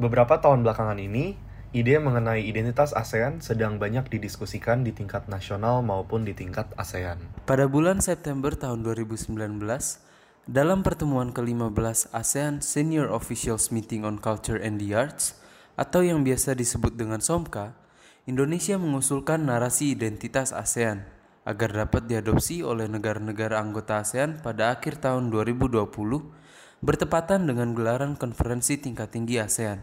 Beberapa tahun belakangan ini, ide mengenai identitas ASEAN sedang banyak didiskusikan di tingkat nasional maupun di tingkat ASEAN. Pada bulan September tahun 2019, dalam pertemuan ke-15 ASEAN Senior Officials Meeting on Culture and the Arts, atau yang biasa disebut dengan SOMKA, Indonesia mengusulkan narasi identitas ASEAN agar dapat diadopsi oleh negara-negara anggota ASEAN pada akhir tahun 2020 bertepatan dengan gelaran konferensi tingkat tinggi ASEAN.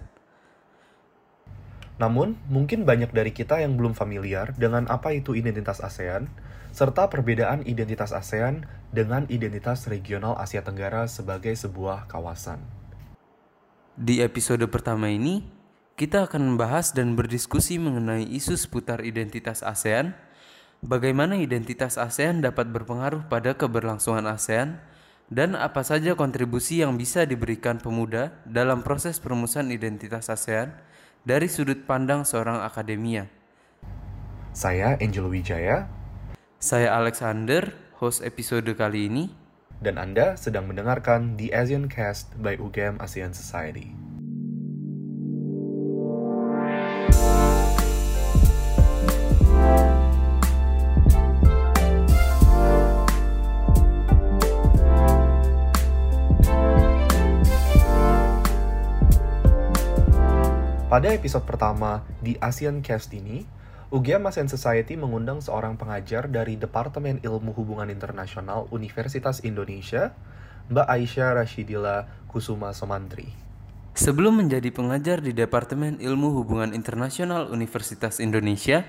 Namun, mungkin banyak dari kita yang belum familiar dengan apa itu identitas ASEAN, serta perbedaan identitas ASEAN dengan identitas regional Asia Tenggara sebagai sebuah kawasan. Di episode pertama ini, kita akan membahas dan berdiskusi mengenai isu seputar identitas ASEAN, bagaimana identitas ASEAN dapat berpengaruh pada keberlangsungan ASEAN, dan apa saja kontribusi yang bisa diberikan pemuda dalam proses perumusan identitas ASEAN dari sudut pandang seorang akademia. Saya Angel Wijaya. Saya Alexander, host episode kali ini. Dan Anda sedang mendengarkan The Asian Cast by UGM ASEAN Society. Pada episode pertama di ASEAN Cast ini, UGM ASEAN Society mengundang seorang pengajar dari Departemen Ilmu Hubungan Internasional Universitas Indonesia, Mbak Aisyah Rashidila Kusuma Somantri. Sebelum menjadi pengajar di Departemen Ilmu Hubungan Internasional Universitas Indonesia,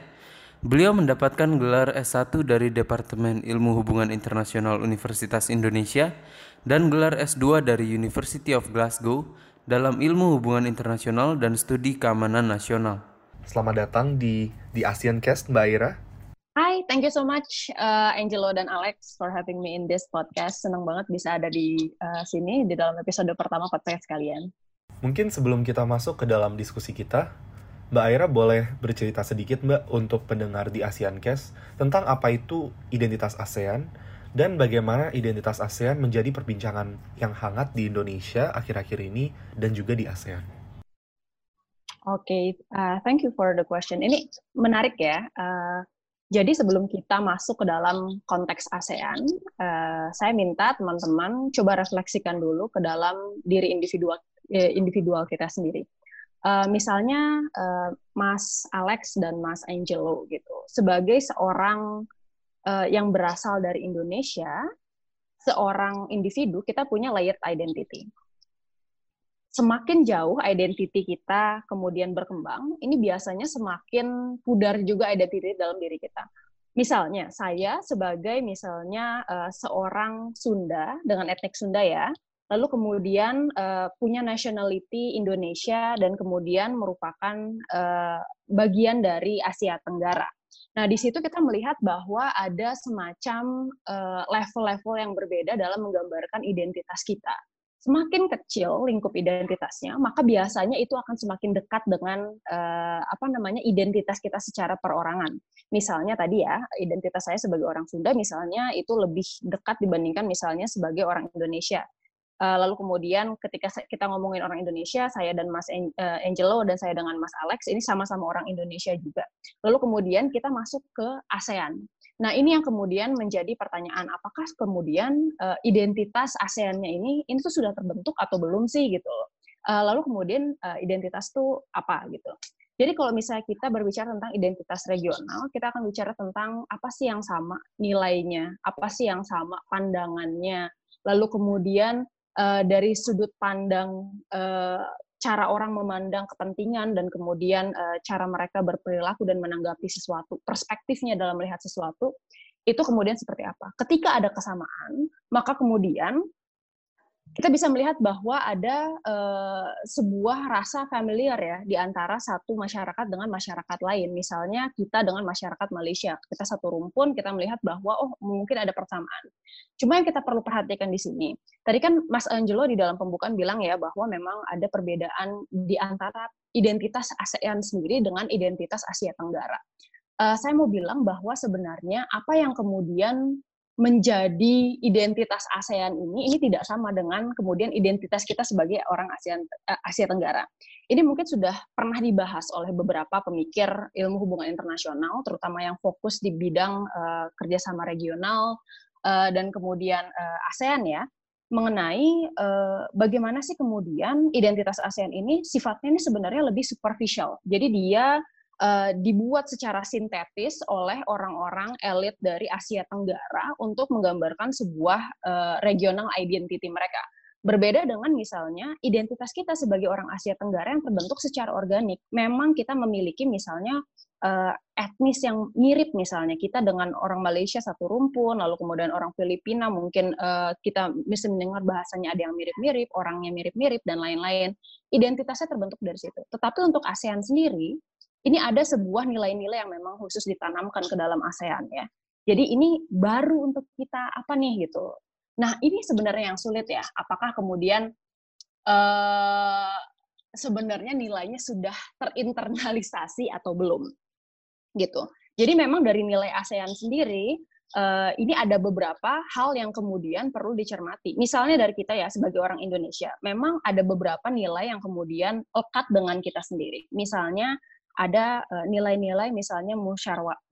beliau mendapatkan gelar S1 dari Departemen Ilmu Hubungan Internasional Universitas Indonesia dan gelar S2 dari University of Glasgow dalam ilmu hubungan internasional dan studi keamanan nasional. Selamat datang di di ASEAN Cast, Mbak Ira. Hai, thank you so much uh, Angelo dan Alex for having me in this podcast. Senang banget bisa ada di uh, sini di dalam episode pertama podcast kalian. Mungkin sebelum kita masuk ke dalam diskusi kita, Mbak Aira boleh bercerita sedikit Mbak untuk pendengar di ASEAN Cast tentang apa itu identitas ASEAN dan bagaimana identitas ASEAN menjadi perbincangan yang hangat di Indonesia akhir-akhir ini dan juga di ASEAN. Oke, okay, uh, thank you for the question. Ini menarik ya. Uh, jadi sebelum kita masuk ke dalam konteks ASEAN, uh, saya minta teman-teman coba refleksikan dulu ke dalam diri individual eh, individual kita sendiri. Uh, misalnya uh, Mas Alex dan Mas Angelo gitu, sebagai seorang uh, yang berasal dari Indonesia, seorang individu kita punya layered identity. Semakin jauh identity kita kemudian berkembang, ini biasanya semakin pudar juga identity dalam diri kita. Misalnya, saya sebagai misalnya uh, seorang Sunda dengan etnik Sunda ya, lalu kemudian uh, punya nationality Indonesia dan kemudian merupakan uh, bagian dari Asia Tenggara. Nah, di situ kita melihat bahwa ada semacam eh, level-level yang berbeda dalam menggambarkan identitas kita. Semakin kecil lingkup identitasnya, maka biasanya itu akan semakin dekat dengan uh, apa namanya identitas kita secara perorangan. Misalnya tadi ya, identitas saya sebagai orang Sunda misalnya itu lebih dekat dibandingkan misalnya sebagai orang Indonesia. Uh, lalu kemudian ketika kita ngomongin orang Indonesia, saya dan Mas eh, Angelo dan saya dengan Mas Alex ini sama-sama orang Indonesia juga. Lalu kemudian kita masuk ke ASEAN. Nah ini yang kemudian menjadi pertanyaan, apakah kemudian uh, identitas ASEAN-nya ini ini tuh sudah terbentuk atau belum sih gitu? Uh, lalu kemudian uh, identitas tuh apa gitu? Jadi kalau misalnya kita berbicara tentang identitas regional, kita akan bicara tentang apa sih yang sama nilainya, apa sih yang sama pandangannya, lalu kemudian uh, dari sudut pandang uh, cara orang memandang kepentingan dan kemudian uh, cara mereka berperilaku dan menanggapi sesuatu, perspektifnya dalam melihat sesuatu, itu kemudian seperti apa. Ketika ada kesamaan, maka kemudian kita bisa melihat bahwa ada uh, sebuah rasa familiar ya di antara satu masyarakat dengan masyarakat lain. Misalnya kita dengan masyarakat Malaysia, kita satu rumpun, kita melihat bahwa oh mungkin ada persamaan. Cuma yang kita perlu perhatikan di sini, tadi kan Mas Angelo di dalam pembukaan bilang ya bahwa memang ada perbedaan di antara identitas ASEAN sendiri dengan identitas Asia Tenggara. Uh, saya mau bilang bahwa sebenarnya apa yang kemudian menjadi identitas ASEAN ini ini tidak sama dengan kemudian identitas kita sebagai orang ASEAN uh, Asia Tenggara. Ini mungkin sudah pernah dibahas oleh beberapa pemikir ilmu hubungan internasional, terutama yang fokus di bidang uh, kerjasama regional uh, dan kemudian uh, ASEAN ya, mengenai uh, bagaimana sih kemudian identitas ASEAN ini sifatnya ini sebenarnya lebih superficial. Jadi dia uh, dibuat secara sintetis oleh orang-orang elit dari Asia Tenggara untuk menggambarkan sebuah uh, regional identity mereka. Berbeda dengan misalnya identitas kita sebagai orang Asia Tenggara yang terbentuk secara organik. Memang kita memiliki misalnya uh, etnis yang mirip misalnya kita dengan orang Malaysia satu rumpun, lalu kemudian orang Filipina mungkin uh, kita bisa mendengar bahasanya ada yang mirip-mirip, orangnya mirip-mirip dan lain-lain. Identitasnya terbentuk dari situ. Tetapi untuk ASEAN sendiri ini ada sebuah nilai-nilai yang memang khusus ditanamkan ke dalam ASEAN ya. Jadi ini baru untuk kita apa nih gitu. Nah ini sebenarnya yang sulit ya. Apakah kemudian uh, sebenarnya nilainya sudah terinternalisasi atau belum gitu. Jadi memang dari nilai ASEAN sendiri uh, ini ada beberapa hal yang kemudian perlu dicermati. Misalnya dari kita ya sebagai orang Indonesia, memang ada beberapa nilai yang kemudian lekat dengan kita sendiri. Misalnya ada eh, nilai-nilai misalnya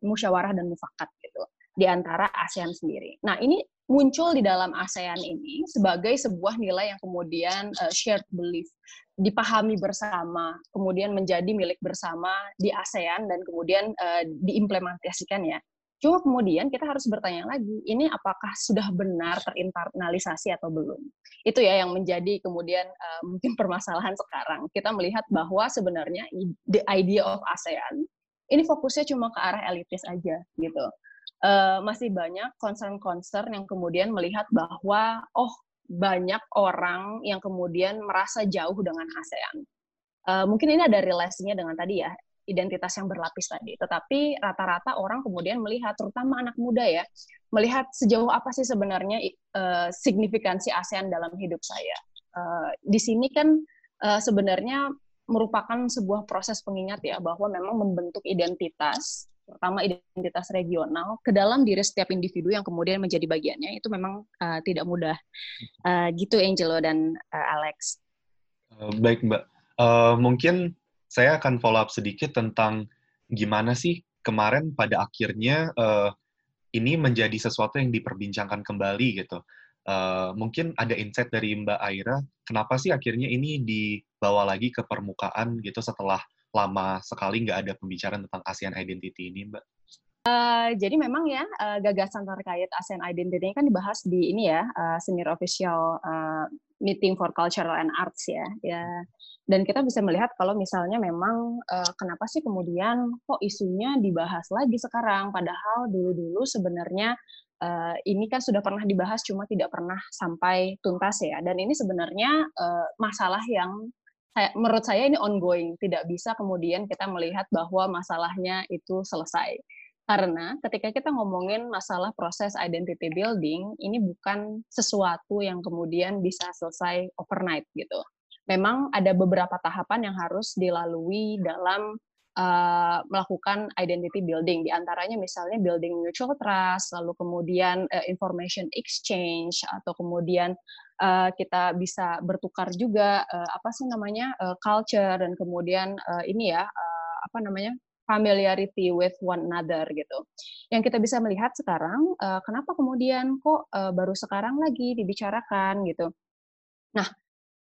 musyawarah, dan mufakat gitu di antara ASEAN sendiri. Nah, ini muncul di dalam ASEAN ini sebagai sebuah nilai yang kemudian uh, shared belief, dipahami bersama, kemudian menjadi milik bersama di ASEAN dan kemudian uh, diimplementasikan ya Cuma kemudian kita harus bertanya lagi, ini apakah sudah benar terinternalisasi atau belum? Itu ya yang menjadi kemudian uh, mungkin permasalahan sekarang. Kita melihat bahwa sebenarnya the idea of ASEAN ini fokusnya cuma ke arah elitis aja gitu. Uh, masih banyak concern-concern yang kemudian melihat bahwa oh banyak orang yang kemudian merasa jauh dengan ASEAN. Uh, mungkin ini ada relasinya dengan tadi ya identitas yang berlapis tadi. Tetapi rata-rata orang kemudian melihat, terutama anak muda ya, melihat sejauh apa sih sebenarnya uh, signifikansi ASEAN dalam hidup saya. Uh, di sini kan uh, sebenarnya merupakan sebuah proses pengingat ya bahwa memang membentuk identitas terutama identitas regional ke dalam diri setiap individu yang kemudian menjadi bagiannya itu memang uh, tidak mudah uh, gitu Angelo dan uh, Alex. Baik Mbak, uh, mungkin saya akan follow up sedikit tentang gimana sih kemarin pada akhirnya uh, ini menjadi sesuatu yang diperbincangkan kembali gitu. Uh, mungkin ada insight dari Mbak Aira, kenapa sih akhirnya ini dibawa lagi ke permukaan gitu setelah lama sekali nggak ada pembicaraan tentang ASEAN Identity ini, Mbak? Uh, jadi memang ya uh, gagasan terkait ASEAN Identity kan dibahas di ini ya uh, senior official uh, meeting for cultural and arts ya ya. Dan kita bisa melihat kalau misalnya memang uh, kenapa sih kemudian kok isunya dibahas lagi sekarang? Padahal dulu-dulu sebenarnya uh, ini kan sudah pernah dibahas cuma tidak pernah sampai tuntas ya. Dan ini sebenarnya uh, masalah yang saya, menurut saya ini ongoing. Tidak bisa kemudian kita melihat bahwa masalahnya itu selesai karena ketika kita ngomongin masalah proses identity building ini bukan sesuatu yang kemudian bisa selesai overnight gitu memang ada beberapa tahapan yang harus dilalui dalam uh, melakukan identity building. Di antaranya misalnya building mutual trust, lalu kemudian uh, information exchange, atau kemudian uh, kita bisa bertukar juga uh, apa sih namanya uh, culture dan kemudian uh, ini ya uh, apa namanya familiarity with one another gitu. Yang kita bisa melihat sekarang, uh, kenapa kemudian kok uh, baru sekarang lagi dibicarakan gitu. Nah,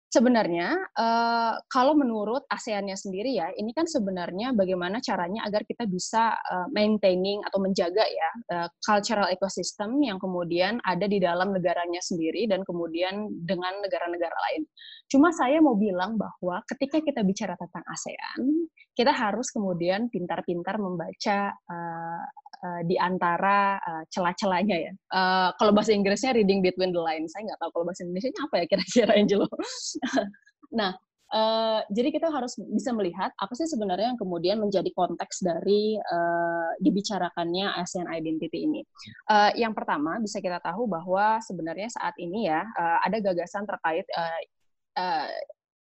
Sebenarnya, uh, kalau menurut ASEAN-nya sendiri ya, ini kan sebenarnya bagaimana caranya agar kita bisa uh, maintaining atau menjaga ya uh, cultural ecosystem yang kemudian ada di dalam negaranya sendiri dan kemudian dengan negara-negara lain. Cuma saya mau bilang bahwa ketika kita bicara tentang ASEAN, kita harus kemudian pintar-pintar membaca uh, uh, di antara uh, celah-celahnya ya. Uh, kalau bahasa Inggrisnya reading between the lines. Saya nggak tahu kalau bahasa Indonesia apa ya kira-kira Angelo. nah, uh, jadi kita harus bisa melihat apa sih sebenarnya yang kemudian menjadi konteks dari uh, dibicarakannya ASEAN Identity ini. Uh, yang pertama bisa kita tahu bahwa sebenarnya saat ini ya uh, ada gagasan terkait uh,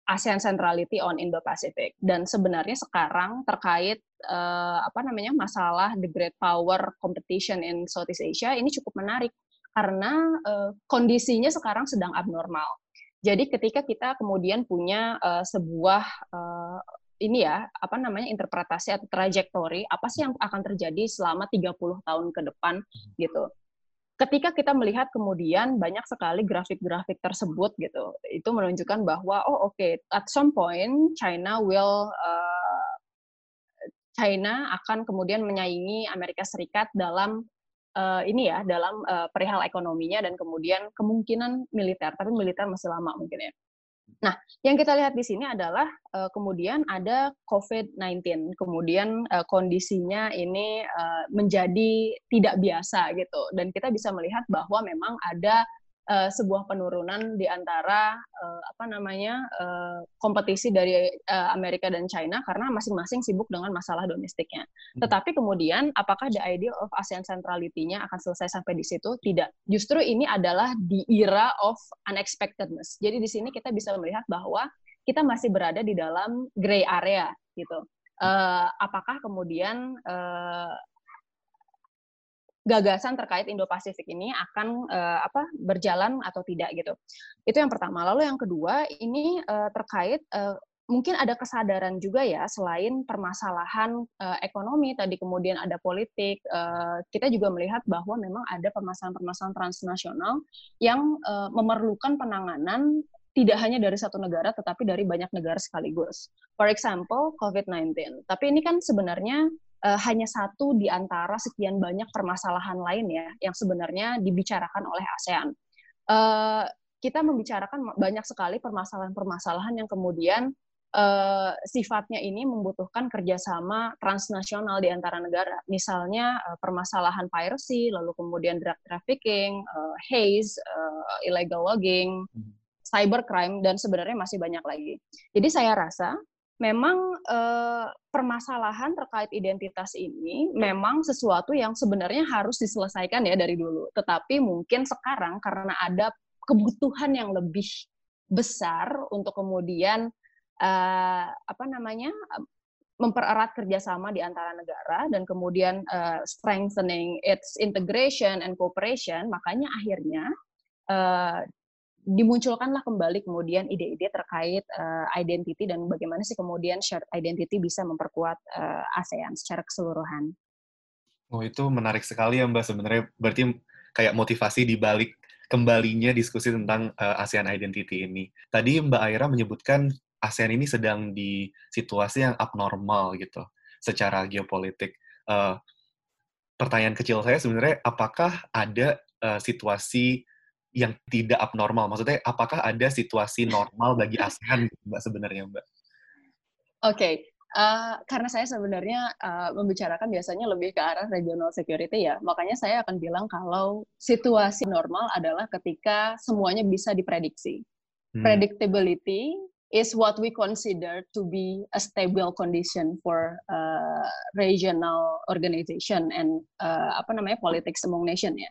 ASEAN Centrality on Indo-Pacific dan sebenarnya sekarang terkait uh, apa namanya masalah the great power competition in Southeast Asia ini cukup menarik karena uh, kondisinya sekarang sedang abnormal. Jadi ketika kita kemudian punya uh, sebuah uh, ini ya, apa namanya interpretasi atau trajektori apa sih yang akan terjadi selama 30 tahun ke depan gitu. Ketika kita melihat kemudian banyak sekali grafik-grafik tersebut gitu, itu menunjukkan bahwa oh oke, okay, at some point China will uh, China akan kemudian menyaingi Amerika Serikat dalam uh, ini ya dalam uh, perihal ekonominya dan kemudian kemungkinan militer, tapi militer masih lama mungkin ya. Nah, yang kita lihat di sini adalah uh, kemudian ada COVID-19, kemudian uh, kondisinya ini uh, menjadi tidak biasa gitu, dan kita bisa melihat bahwa memang ada uh, sebuah penurunan di antara uh, apa namanya uh, kompetisi dari uh, Amerika dan China karena masing-masing sibuk dengan masalah domestiknya. Hmm. Tetapi kemudian apakah the idea of ASEAN centrality-nya akan selesai sampai di situ? Tidak. Justru ini adalah di era of unexpectedness. Jadi di sini kita bisa melihat bahwa kita masih berada di dalam gray area gitu. Uh, apakah kemudian uh, gagasan terkait Indo-Pasifik ini akan uh, apa berjalan atau tidak gitu. Itu yang pertama. Lalu yang kedua ini uh, terkait uh, mungkin ada kesadaran juga ya selain permasalahan uh, ekonomi tadi kemudian ada politik uh, kita juga melihat bahwa memang ada permasalahan-permasalahan transnasional yang uh, memerlukan penanganan tidak hanya dari satu negara tetapi dari banyak negara sekaligus. For example, COVID-19. Tapi ini kan sebenarnya uh, hanya satu di antara sekian banyak permasalahan lain ya yang sebenarnya dibicarakan oleh ASEAN. Uh, kita membicarakan banyak sekali permasalahan-permasalahan yang kemudian uh, sifatnya ini membutuhkan kerjasama transnasional di antara negara. Misalnya uh, permasalahan piracy, lalu kemudian drug trafficking, uh, haze, uh, illegal logging, hmm. cybercrime, dan sebenarnya masih banyak lagi. Jadi saya rasa memang eh, permasalahan terkait identitas ini memang sesuatu yang sebenarnya harus diselesaikan ya dari dulu. Tetapi mungkin sekarang karena ada kebutuhan yang lebih besar untuk kemudian eh, apa namanya mempererat kerjasama di antara negara dan kemudian uh, strengthening its integration and cooperation, makanya akhirnya uh, dimunculkanlah kembali kemudian ide-ide terkait uh, identity dan bagaimana sih kemudian shared identity bisa memperkuat uh, ASEAN secara keseluruhan. Oh itu menarik sekali ya Mbak sebenarnya berarti kayak motivasi di balik kembalinya diskusi tentang uh, ASEAN identity ini. Tadi Mbak Aira menyebutkan ASEAN ini sedang di situasi yang abnormal gitu secara geopolitik. Uh, pertanyaan kecil saya sebenarnya apakah ada uh, situasi yang tidak abnormal? Maksudnya, apakah ada situasi normal bagi ASEAN, Mbak, sebenarnya, Mbak? Oke, okay. uh, eh, karena saya sebenarnya uh, membicarakan biasanya lebih ke arah regional security ya, makanya saya akan bilang kalau situasi normal adalah ketika semuanya bisa diprediksi. Hmm. Predictability is what we consider to be a stable condition for uh, regional organization and uh, apa namanya politics among nation ya.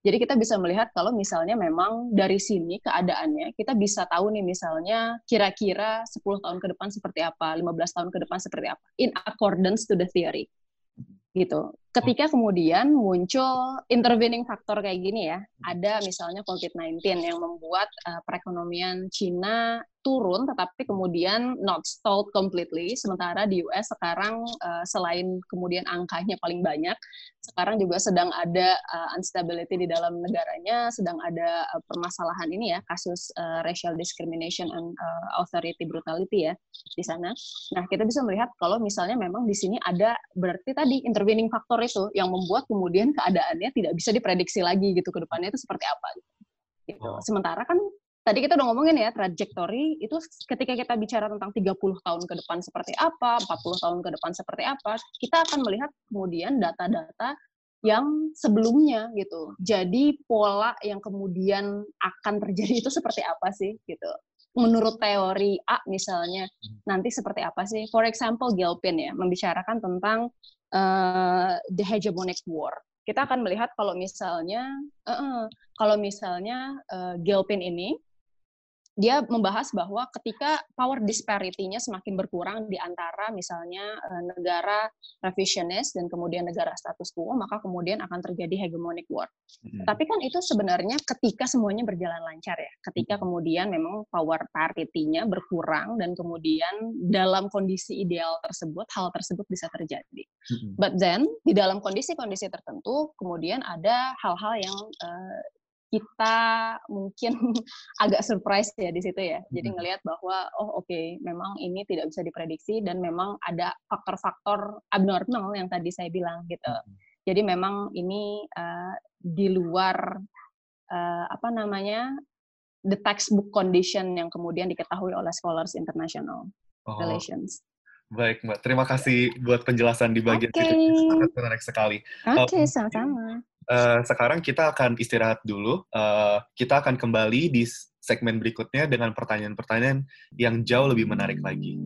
Jadi kita bisa melihat kalau misalnya memang dari sini keadaannya kita bisa tahu nih misalnya kira-kira 10 tahun ke depan seperti apa, 15 tahun ke depan seperti apa in accordance to the theory. Gitu. Ketika kemudian muncul intervening faktor kayak gini ya, ada misalnya COVID-19 yang membuat uh, perekonomian Cina turun tetapi kemudian not stalled completely sementara di US sekarang uh, selain kemudian angkanya paling banyak sekarang juga sedang ada uh, instability di dalam negaranya sedang ada uh, permasalahan ini ya kasus uh, racial discrimination and uh, authority brutality ya di sana. Nah, kita bisa melihat kalau misalnya memang di sini ada berarti tadi intervening faktor itu yang membuat kemudian keadaannya tidak bisa diprediksi lagi gitu ke depannya itu seperti apa gitu. Oh. Sementara kan tadi kita udah ngomongin ya trajektori itu ketika kita bicara tentang 30 tahun ke depan seperti apa, 40 tahun ke depan seperti apa, kita akan melihat kemudian data-data yang sebelumnya gitu. Jadi pola yang kemudian akan terjadi itu seperti apa sih gitu. Menurut teori A misalnya hmm. nanti seperti apa sih? For example Gelpin ya membicarakan tentang uh, the hegemonic war. Kita akan melihat kalau misalnya uh, uh, kalau misalnya uh, Gelpin ini dia membahas bahwa ketika power disparity-nya semakin berkurang di antara misalnya uh, negara revisionis dan kemudian negara status quo, maka kemudian akan terjadi hegemonic war. Hmm. Tapi kan itu sebenarnya ketika semuanya berjalan lancar ya, ketika kemudian memang power parity-nya berkurang dan kemudian dalam kondisi ideal tersebut hal tersebut bisa terjadi. Hmm. But then di dalam kondisi-kondisi tertentu kemudian ada hal-hal yang uh, kita mungkin agak surprise ya di situ ya. Jadi ngelihat bahwa oh oke, okay, memang ini tidak bisa diprediksi dan memang ada faktor-faktor abnormal yang tadi saya bilang gitu. Jadi memang ini uh, di luar uh, apa namanya the textbook condition yang kemudian diketahui oleh scholars international oh. relations. Baik, Mbak. Terima kasih buat penjelasan di bagian okay. itu. Sangat menarik sekali. Oke, okay, um, sama-sama. Uh, sekarang kita akan istirahat dulu. Uh, kita akan kembali di segmen berikutnya dengan pertanyaan-pertanyaan yang jauh lebih menarik lagi.